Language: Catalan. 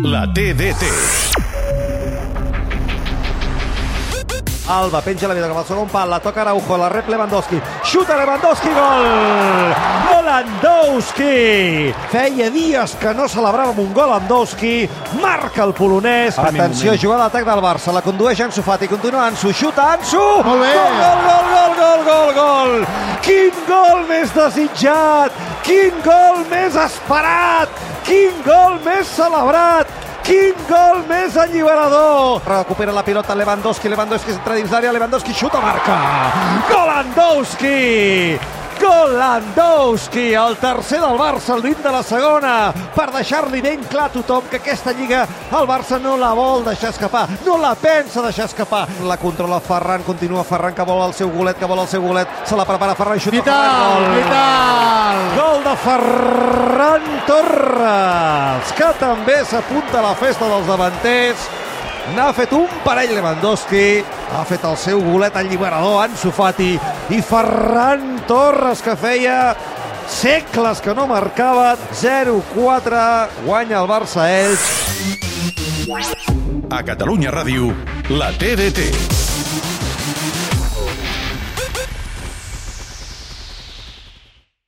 La TDT. Alba penja la vida cap al segon pal, la toca Araujo, la rep Lewandowski, xuta Lewandowski, gol! Lewandowski! Feia dies que no celebràvem un gol Lewandowski, marca el polonès. Atenció, jugada d'atac del Barça, la condueix Ansu Fati, continua Ansu, xuta Ansu! Molt bé! Gol, gol, gol, gol, gol, gol, gol! Quin gol més desitjat! Quin gol més esperat! Quin gol més celebrat! Quin gol més alliberador! Recupera la pilota Lewandowski, Lewandowski entra dins l'àrea, Lewandowski xuta, marca! Golandowski! Golandowski, el tercer del Barça, al 20 de la segona, per deixar-li ben clar a tothom que aquesta lliga el Barça no la vol deixar escapar, no la pensa deixar escapar. La controla Ferran, continua Ferran, que vol el seu golet, que vol el seu golet, se la prepara Ferran, xuta Vital, Ferran, gol! vital! Gol de Ferran Torres, que també s'apunta a la festa dels davanters. N'ha fet un parell Lewandowski, ha fet el seu golet alliberador Ansu Fati i Ferran Torres que feia segles que no marcava 0-4, guanya el Barça Elx. A Catalunya Ràdio, la TDT.